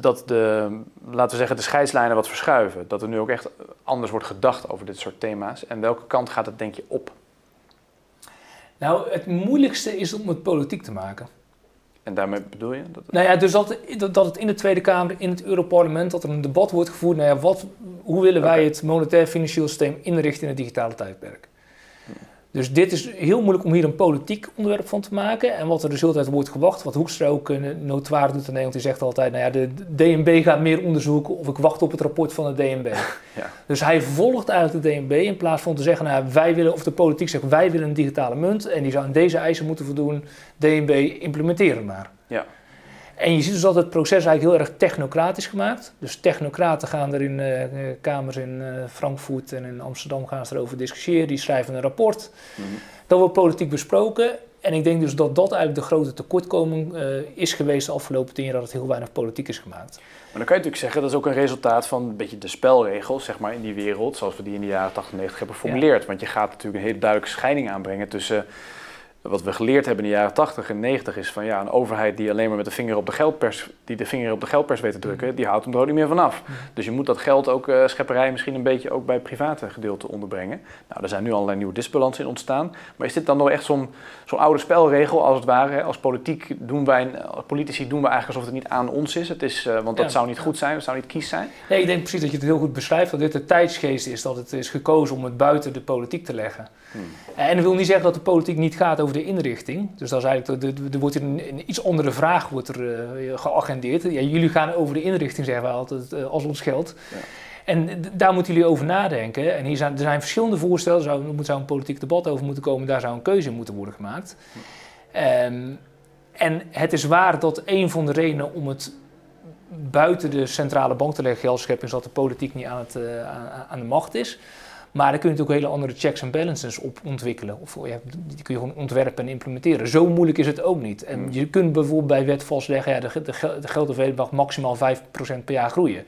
dat de, laten we zeggen, de scheidslijnen wat verschuiven? Dat er nu ook echt anders wordt gedacht over dit soort thema's. En welke kant gaat het denk je op? Nou, het moeilijkste is om het politiek te maken. En daarmee bedoel je? Dat... Nou ja, dus dat, dat het in de Tweede Kamer, in het Europarlement, dat er een debat wordt gevoerd. Nou ja, wat, hoe willen wij het monetair financieel systeem inrichten in het digitale tijdperk? Dus dit is heel moeilijk om hier een politiek onderwerp van te maken. En wat er dus altijd wordt gewacht, wat Hoekstra ook een notoire doet in Nederland, die zegt altijd, nou ja, de DNB gaat meer onderzoeken of ik wacht op het rapport van de DNB. Ja. Dus hij volgt eigenlijk de DNB in plaats van te zeggen, nou wij willen, of de politiek zegt, wij willen een digitale munt en die zou aan deze eisen moeten voldoen, DNB implementeren maar. Ja. En je ziet dus dat het proces eigenlijk heel erg technocratisch gemaakt. Dus technocraten gaan er in uh, kamers in uh, Frankfurt en in Amsterdam gaan ze erover discussiëren. Die schrijven een rapport. Mm Dat wordt politiek besproken. En ik denk dus dat dat eigenlijk de grote tekortkoming uh, is geweest de afgelopen tien jaar, dat het heel weinig politiek is gemaakt. Maar dan kan je natuurlijk zeggen, dat is ook een resultaat van een beetje de spelregels, zeg maar, in die wereld, zoals we die in de jaren 80 en 90 hebben geformuleerd. Want je gaat natuurlijk een hele duidelijke scheiding aanbrengen tussen wat we geleerd hebben in de jaren 80 en 90 is van ja, een overheid die alleen maar met de vinger op de geldpers, die de vinger op de geldpers weet te drukken, mm. die houdt hem er ook niet meer vanaf. Mm. Dus je moet dat geld ook, uh, schepperij misschien een beetje ook bij het private gedeelte onderbrengen. Nou, er zijn nu allerlei nieuwe disbalansen in ontstaan. Maar is dit dan nog echt zo'n zo'n oude spelregel als het ware? Als politiek doen wij, als politici doen we eigenlijk alsof het niet aan ons is. Het is uh, want dat zou niet goed zijn, dat zou niet kies zijn. Nee, ik denk precies dat je het heel goed beschrijft, dat dit de tijdsgeest is, dat het is gekozen om het buiten de politiek te leggen. Hmm. En dat wil niet zeggen dat de politiek niet gaat over over de inrichting. Dus dat is eigenlijk, er wordt een, een iets andere vraag wordt er, geagendeerd. Ja, jullie gaan over de inrichting, zeggen wij altijd, als ons geld. Ja. En daar moeten jullie over nadenken. En hier zijn, er zijn verschillende voorstellen. Zou, er zou een politiek debat over moeten komen. Daar zou een keuze in moeten worden gemaakt. Um, en het is waar dat een van de redenen om het buiten de centrale bank te leggen geldschepping is dat de politiek niet aan, het, uh, aan, de macht is. Maar daar kun je natuurlijk hele andere checks en balances op ontwikkelen. Of ja, die kun je gewoon ontwerpen en implementeren. Zo moeilijk is het ook niet. En hmm. je kunt bijvoorbeeld bij wet vastleggen, ja, de, de, de mag maximaal 5% per jaar groeien.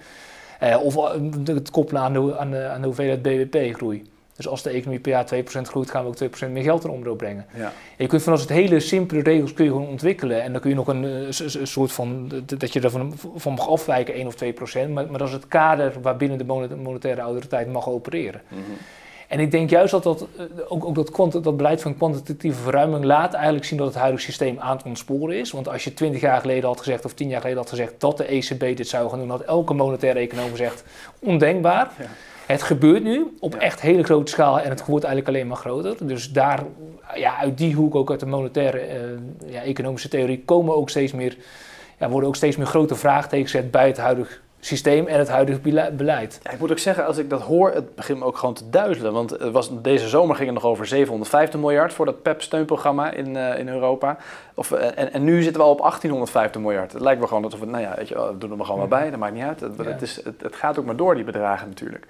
Uh, of eh, het koppelen aan de, aan de, aan de hoeveelheid BBP-groei. Dus als de economie per jaar 2% groeit, gaan we ook 2% meer geld erom brengen. Ja. je kunt vanaf het hele simpele regels kun je gewoon ontwikkelen. En dan kun je nog een, eh, soort van, dat je ervan van mag afwijken, 1 of 2%. Maar, maar dat is het kader waarbinnen de monetaire autoriteit mag opereren. Mhm. En ik denk juist dat dat, eh, ook, ook dat, dat beleid van kwantitatieve verruiming laat eigenlijk zien dat het huidige systeem aan het ontsporen is. Want als je 20 jaar geleden had gezegd, of 10 jaar geleden had gezegd dat de ECB dit zou gaan doen, had elke monetaire econoom gezegd ondenkbaar. Ja. Het gebeurt nu op echt hele grote schaal en het wordt eigenlijk alleen maar groter. Dus daar, ja, uit die hoek, ook uit de monetaire uh, ja, economische theorie, komen ook steeds meer, ja, worden ook steeds meer grote vraagtekens gezet bij het huidige systeem en het huidige beleid. Ja, ik moet ook zeggen, als ik dat hoor, het begint me ook gewoon te duizelen. Want het was, deze zomer ging het nog over 750 miljard voor dat PEP-steunprogramma in, uh, in Europa. Of, uh, en, en nu zitten we al op 1850 miljard. Het lijkt me gewoon alsof we, nou ja, weet je, we doen er maar gewoon maar bij, dat maakt niet uit. Het, het, is, het, het gaat ook maar door, die bedragen natuurlijk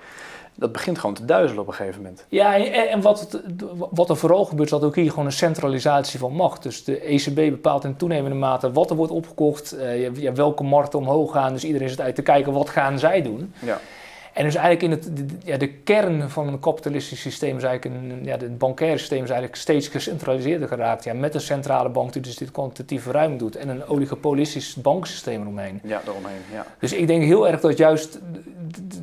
dat begint gewoon te duizelen op een gegeven moment. Ja, en, en wat, het, wat er vooral gebeurt, is dat ook hier gewoon een centralisatie van macht. Dus de ECB bepaalt in toenemende mate wat er wordt opgekocht, uh, ja, welke markten omhoog gaan. Dus iedereen zit uit te kijken, wat gaan zij doen? Ja. En dus eigenlijk in het, de, ja, de kern van een kapitalistisch systeem is eigenlijk een, ja, het bankaire systeem is eigenlijk steeds gecentraliseerder geraakt. Ja, met een centrale bank die dus dit kwantitatieve ruimte doet en een oligopolistisch banksysteem eromheen. Ja, eromheen, ja. Dus ik denk heel erg dat juist,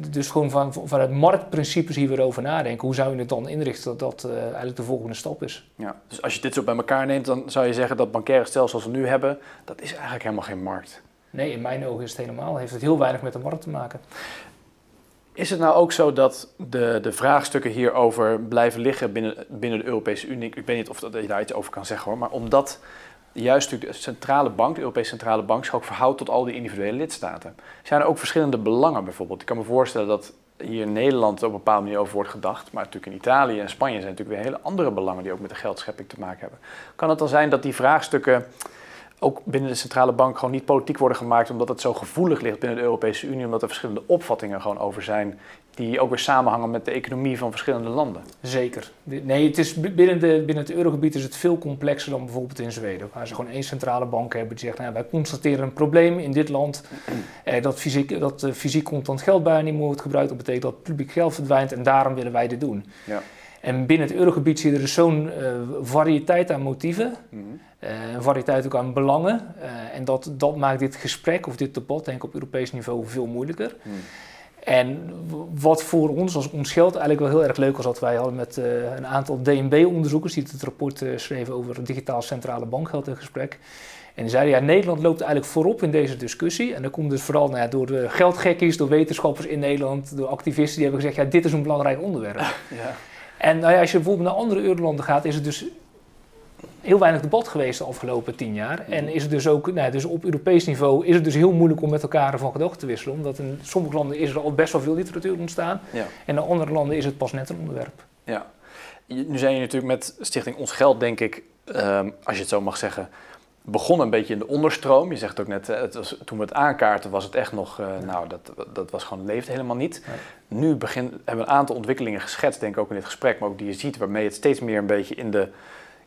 dus gewoon van, vanuit marktprincipes hier weer over nadenken. Hoe zou je het dan inrichten dat dat uh, eigenlijk de volgende stap is? Ja, dus als je dit zo bij elkaar neemt, dan zou je zeggen dat bankaire stelsel zoals we nu hebben, dat is eigenlijk helemaal geen markt. Nee, in mijn ogen is het helemaal, heeft het heel weinig met de markt te maken. Is het nou ook zo dat de, de vraagstukken hierover blijven liggen binnen, binnen de Europese Unie? Ik weet niet of dat, je daar iets over kan zeggen hoor, maar omdat juist de centrale bank, de Europese centrale bank, zich ook verhoudt tot al die individuele lidstaten. Zijn er ook verschillende belangen bijvoorbeeld? Ik kan me voorstellen dat hier in Nederland op een bepaalde manier over wordt gedacht, maar natuurlijk in Italië en Spanje zijn natuurlijk weer hele andere belangen die ook met de geldschepping te maken hebben. Kan het dan zijn dat die vraagstukken ook binnen de centrale bank gewoon niet politiek worden gemaakt omdat het zo gevoelig ligt binnen de Europese Unie, omdat er verschillende opvattingen gewoon over zijn die ook weer samenhangen met de economie van verschillende landen. Zeker. Nee, het is binnen, de, binnen het eurogebied is het veel complexer dan bijvoorbeeld in Zweden, waar ze gewoon één centrale bank hebben die zegt, nou, wij constateren een probleem in dit land, eh, dat fysiek, dat uh, fysiek contant geld bijna niet meer wordt gebruikt, dat betekent dat publiek geld verdwijnt en daarom willen wij dit doen. Ja. En binnen het eurogebied zie je er dus zo'n uh, variëteit aan motieven, mm een variëteit ook aan belangen. Uh, en dat, dat maakt dit gesprek of dit debat denk ik op Europees niveau veel moeilijker. Mhm. En wat voor ons als ons geld eigenlijk wel heel erg leuk was, dat wij hadden met een aantal DNB-onderzoekers die het rapport schreven over digitaal centrale bankgeld in gesprek. En die zeiden, ja, Nederland loopt eigenlijk voorop in deze discussie. En dat komt dus vooral nou ja, door de geldgekkies, door wetenschappers in Nederland, door activisten die hebben gezegd, ja, dit is een belangrijk onderwerp. Ja. En nou ja, als je bijvoorbeeld naar andere eurolanden gaat, is het dus heel weinig debat geweest de afgelopen tien jaar. En is het dus ook, nou, dus op Europees niveau is het dus heel moeilijk om met elkaar van gedachten te wisselen. Omdat in sommige landen is er al best wel veel literatuur ontstaan. Ja. En in andere landen is het pas net een onderwerp. Ja. Nu zijn je natuurlijk met Stichting Ons Geld, denk ik, um, als je het zo mag zeggen, begonnen een beetje in de onderstroom. Je zegt ook net, het was, toen we het aankaarten was het echt nog, uh, nou dat, dat was gewoon, leefde helemaal niet. Nu begin, hebben we een aantal ontwikkelingen geschetst, denk ik ook in dit gesprek, maar ook die je ziet, waarmee het steeds meer een beetje in de,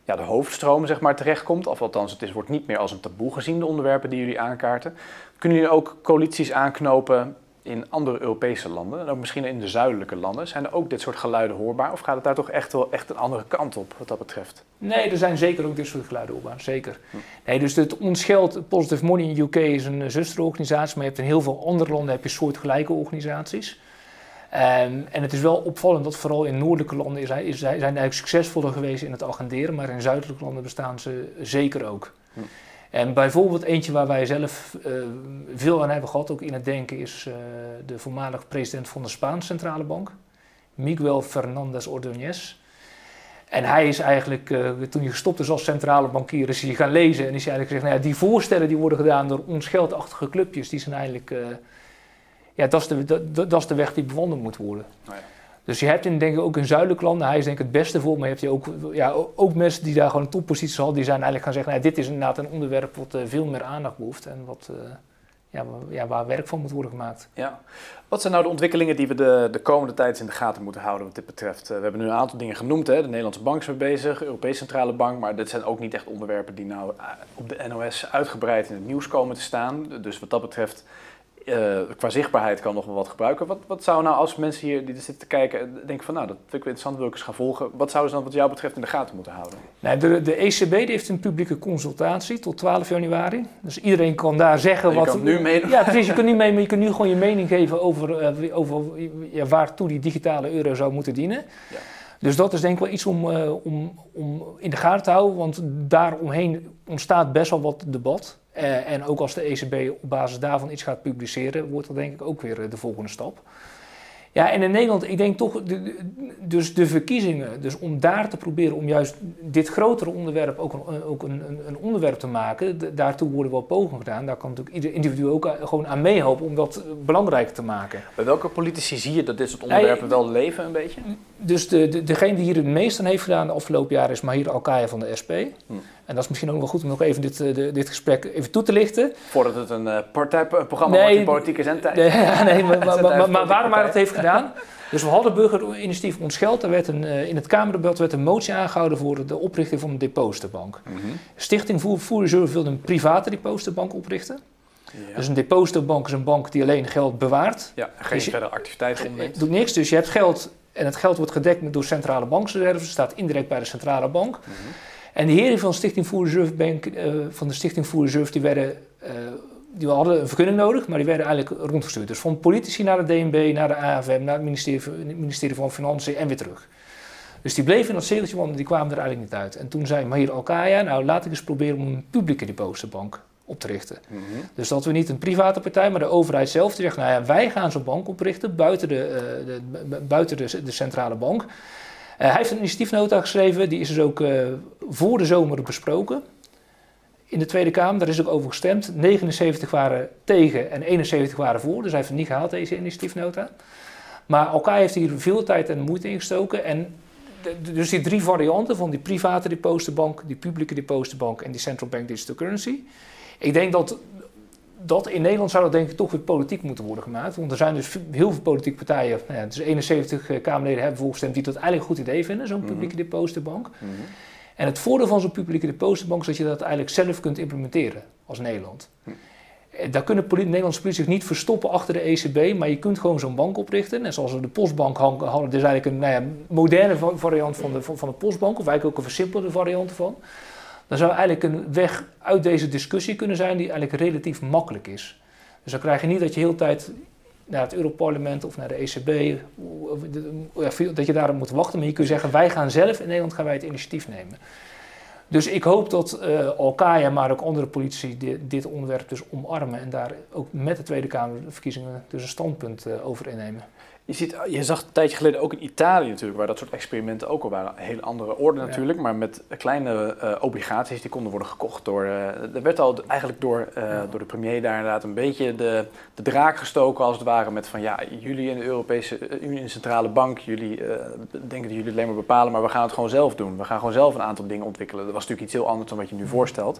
ja, de hoofdstroom zeg maar, terechtkomt. Of althans, het is, wordt niet meer als een taboe gezien, de onderwerpen die jullie aankaarten. Kunnen jullie ook coalities aanknopen in andere Europese landen, en ook misschien in de zuidelijke landen, zijn er ook dit soort geluiden hoorbaar? Of gaat het daar toch echt wel echt een andere kant op wat dat betreft? Nee, er zijn zeker ook dit soort geluiden hoorbaar, zeker. Hm. Nee, dus het Ons Geld, Positive Money in UK is een zusterorganisatie, maar je hebt in heel veel andere landen heb je soortgelijke organisaties. Um, en het is wel opvallend dat vooral in noordelijke landen is, is, zijn eigenlijk succesvoller geweest in het agenderen, maar in zuidelijke landen bestaan ze zeker ook. Hm. En bijvoorbeeld eentje waar wij zelf uh, veel aan hebben gehad, ook in het denken, is uh, de voormalig president van de Spaanse Centrale Bank, Miguel Fernandez Ordóñez. En hij is eigenlijk, uh, toen hij gestopt is als centrale bankier, is hij gaan lezen en is hij eigenlijk gezegd, nou ja, die voorstellen die worden gedaan door onscheldachtige clubjes, die zijn eigenlijk, ja, dat is, de, dat, de weg die bewandeld moet worden. Ja. Dus je hebt in, denk ik, ook in zuidelijke landen, hij is denk ik het beste voor, maar je hebt ook, ja, ook mensen die daar gewoon een toppositie hadden, die zijn eigenlijk gaan zeggen, nou, dit is inderdaad een onderwerp wat uh, veel meer aandacht behoeft en wat ja, ja, waar werk van moet worden gemaakt. Ja. Wat zijn nou de ontwikkelingen die we de, de komende tijd in de gaten moeten houden wat dit betreft? Uh, we hebben nu een aantal dingen genoemd. Hè? De Nederlandse Bank is mee bezig, de Europese Centrale Bank. Maar dit zijn ook niet echt onderwerpen die nou op de NOS uitgebreid in het nieuws komen te staan. Dus wat dat betreft uh, qua zichtbaarheid kan nog wel wat gebruiken. Wat, wat zou nou als mensen hier die er zitten te kijken denken van nou dat vind ik wel interessant, wil ik eens gaan volgen. Wat zouden ze dan wat jou betreft in de gaten moeten houden? Nee, de, de ECB die heeft een publieke consultatie tot 12 januari. Dus iedereen kan daar zeggen je wat... Kan nu mee... Ja precies, je kunt nu mee, maar je kunt nu gewoon je mening geven over, uh, over ja, waartoe die digitale euro zou moeten dienen. Ja. Dus dat is denk ik wel iets om, uh, om, om in de gaten te houden, want daaromheen ontstaat best wel wat debat. Uh, en ook als de ECB op basis daarvan iets gaat publiceren, wordt dat denk ik ook weer de volgende stap. Ja, en in Nederland, ik denk toch, de, dus de verkiezingen, dus om daar te proberen om juist dit grotere onderwerp ook een, ook een, een onderwerp te maken, daartoe worden wel pogingen gedaan. Daar kan natuurlijk ieder individu ook gewoon aan meehelpen om dat belangrijker te maken. Bij welke politici zie je dat dit soort onderwerpen wel leven een beetje? Dus de, de, degene die hier het meest aan heeft gedaan de afgelopen jaren is Mahir Alkaya van de SP. Hm. En dat is misschien ook wel goed om nog even dit, de, dit gesprek even toe te lichten. Voordat het een uh, partijprogramma nee, wordt, politieke zendtijd. Nee, nee maar, maar, maar, maar waarom hij dat heeft gedaan? Dus we hadden burgerinitiatief ontscheld. Er werd een, uh, in het Kamerdebat werd een motie aangehouden voor de oprichting van een depositenbank. Mm -hmm. Stichting Voer Reserve wilde een private depositenbank oprichten. Ja. Dus een depositobank is een bank die alleen geld bewaart. Ja, geen dus verdere activiteiten onderneemt. doet niks, dus je hebt geld en het geld wordt gedekt door centrale bankreserves. staat indirect bij de centrale bank. Mm -hmm. En de heren van Stichting uh, van de Stichting Food Reserve, die werden, uh, die hadden een vergunning nodig, maar die werden eigenlijk rondgestuurd. Dus van politici naar de DNB, naar de AFM, naar het ministerie, het ministerie van Financiën en weer terug. Dus die bleven in dat cirkeltje, want die kwamen er eigenlijk niet uit. En toen zei Mahir Alkaya, nou laat ik eens proberen om een publieke depositobank op te richten. Mm -hmm. Dus dat we niet een private partij, maar de overheid zelf die zegt, nou ja, wij gaan zo'n bank oprichten buiten de, uh, de buiten de, de centrale bank. Uh, hij heeft een initiatiefnota geschreven, die is dus ook uh, voor de zomer besproken in de Tweede Kamer. Daar is ook over gestemd. 79 waren tegen en 71 waren voor, dus hij heeft het niet gehaald, deze initiatiefnota. Maar elkaar heeft hier veel tijd en moeite in gestoken. En dus die drie varianten van die private depositenbank, die publieke depositenbank en die central bank digital currency. Ik denk dat dat in Nederland zou dat denk ik toch weer politiek moeten worden gemaakt. Want er zijn dus heel veel politieke partijen, nou ja, dus 71 uh, Kamerleden hebben volgestemd die dat eigenlijk een goed idee vinden, zo'n mhm. publieke. Mm -hmm. En het voordeel van zo'n publieke depositenbank is dat je dat eigenlijk zelf kunt implementeren als Nederland. Mm. Daar kunnen de Nederlandse politie zich niet verstoppen achter de ECB, maar je kunt gewoon zo'n bank oprichten. En zoals we de postbank hadden, dus eigenlijk een nou ja, moderne variant van de, van de postbank, of eigenlijk ook een versimpelde variant ervan dan zou eigenlijk een weg uit deze discussie kunnen zijn die eigenlijk relatief makkelijk is. Dus dan krijg je niet dat je heel tijd naar het Europarlement of naar de ECB, dat je daarop moet wachten. Maar je kunt zeggen, wij gaan zelf in Nederland gaan wij het initiatief nemen. Dus ik hoop dat uh, Alkaya, maar ook andere politici dit, onderwerp dus omarmen en daar ook met de Tweede Kamerverkiezingen dus een standpunt over innemen. Je, ziet, je zag een tijdje geleden ook in Italië natuurlijk, waar dat soort experimenten ook al waren. Een hele andere orde natuurlijk, maar met kleine uh, obligaties die konden worden gekocht door... Uh, er werd al eigenlijk door, uh, ja. door de premier daar inderdaad een beetje de, de draak gestoken als het ware met van ja, jullie in de Europese Unie en Centrale Bank, jullie denken dat jullie alleen maar bepalen, maar we gaan het gewoon zelf doen. We gaan gewoon zelf een aantal dingen ontwikkelen. Dat was natuurlijk iets heel anders dan wat je nu voorstelt.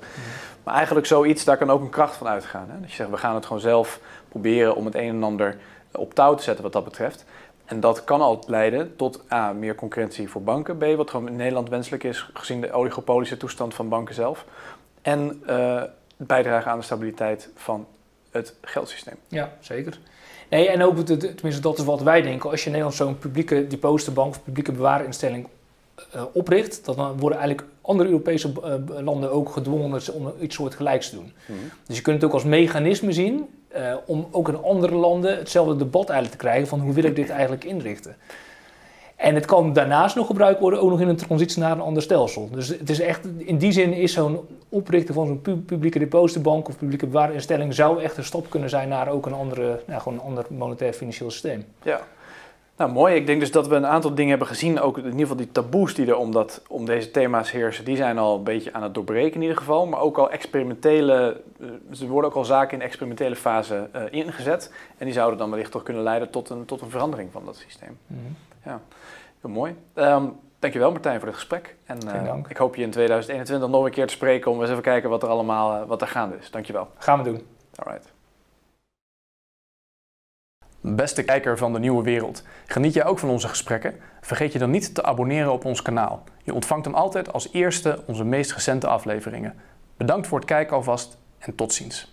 Maar eigenlijk zoiets, daar kan ook een kracht van uitgaan. Hè? Dat je zegt, we gaan het gewoon zelf proberen om het een en ander op touw te zetten wat dat betreft. En dat kan al leiden tot A, meer concurrentie voor banken. B, wat gewoon in Nederland wenselijk is, gezien de oligopolische toestand van banken zelf. En uh, bijdragen aan de stabiliteit van het geldsysteem. Ja, zeker. Nee, en ook, tenminste dat is wat wij denken, als je in Nederland zo'n publieke depositenbank of publieke bewaarinstelling uh, opricht, dan worden eigenlijk andere Europese uh, landen ook gedwongen om iets soortgelijks te doen. Mm -hmm. Dus je kunt het ook als mechanisme zien uh, om ook in andere landen hetzelfde debat eigenlijk te krijgen van hoe wil ik dit eigenlijk inrichten. En het kan daarnaast nog gebruikt worden, ook nog in een transitie naar een ander stelsel. Dus het is echt, in die zin is zo'n oprichten van zo'n pu publieke depositenbank of publieke bewaarinstelling zou echt een stap kunnen zijn naar ook een andere, nou, gewoon een ander monetair financieel systeem. Ja. Nou, mooi. Ik denk dus dat we een aantal dingen hebben gezien. Ook in ieder geval die taboes die er om, dat, om deze thema's heersen, die zijn al een beetje aan het doorbreken in ieder geval. Maar ook al experimentele, uh, er worden ook al zaken in de experimentele fase uh, ingezet. En die zouden dan wellicht toch kunnen leiden tot een, tot een verandering van dat systeem. Mm -hmm. Ja, heel mooi. Um, dankjewel Martijn voor dit gesprek. En uh, ik hoop je in 2021 nog een keer te spreken om eens even kijken wat er allemaal wat er gaande is. Dankjewel. Gaan we doen. Alright. Beste kijker van de nieuwe wereld, geniet jij ook van onze gesprekken? Vergeet je dan niet te abonneren op ons kanaal. Je ontvangt dan altijd als eerste onze meest recente afleveringen. Bedankt voor het kijken alvast en tot ziens.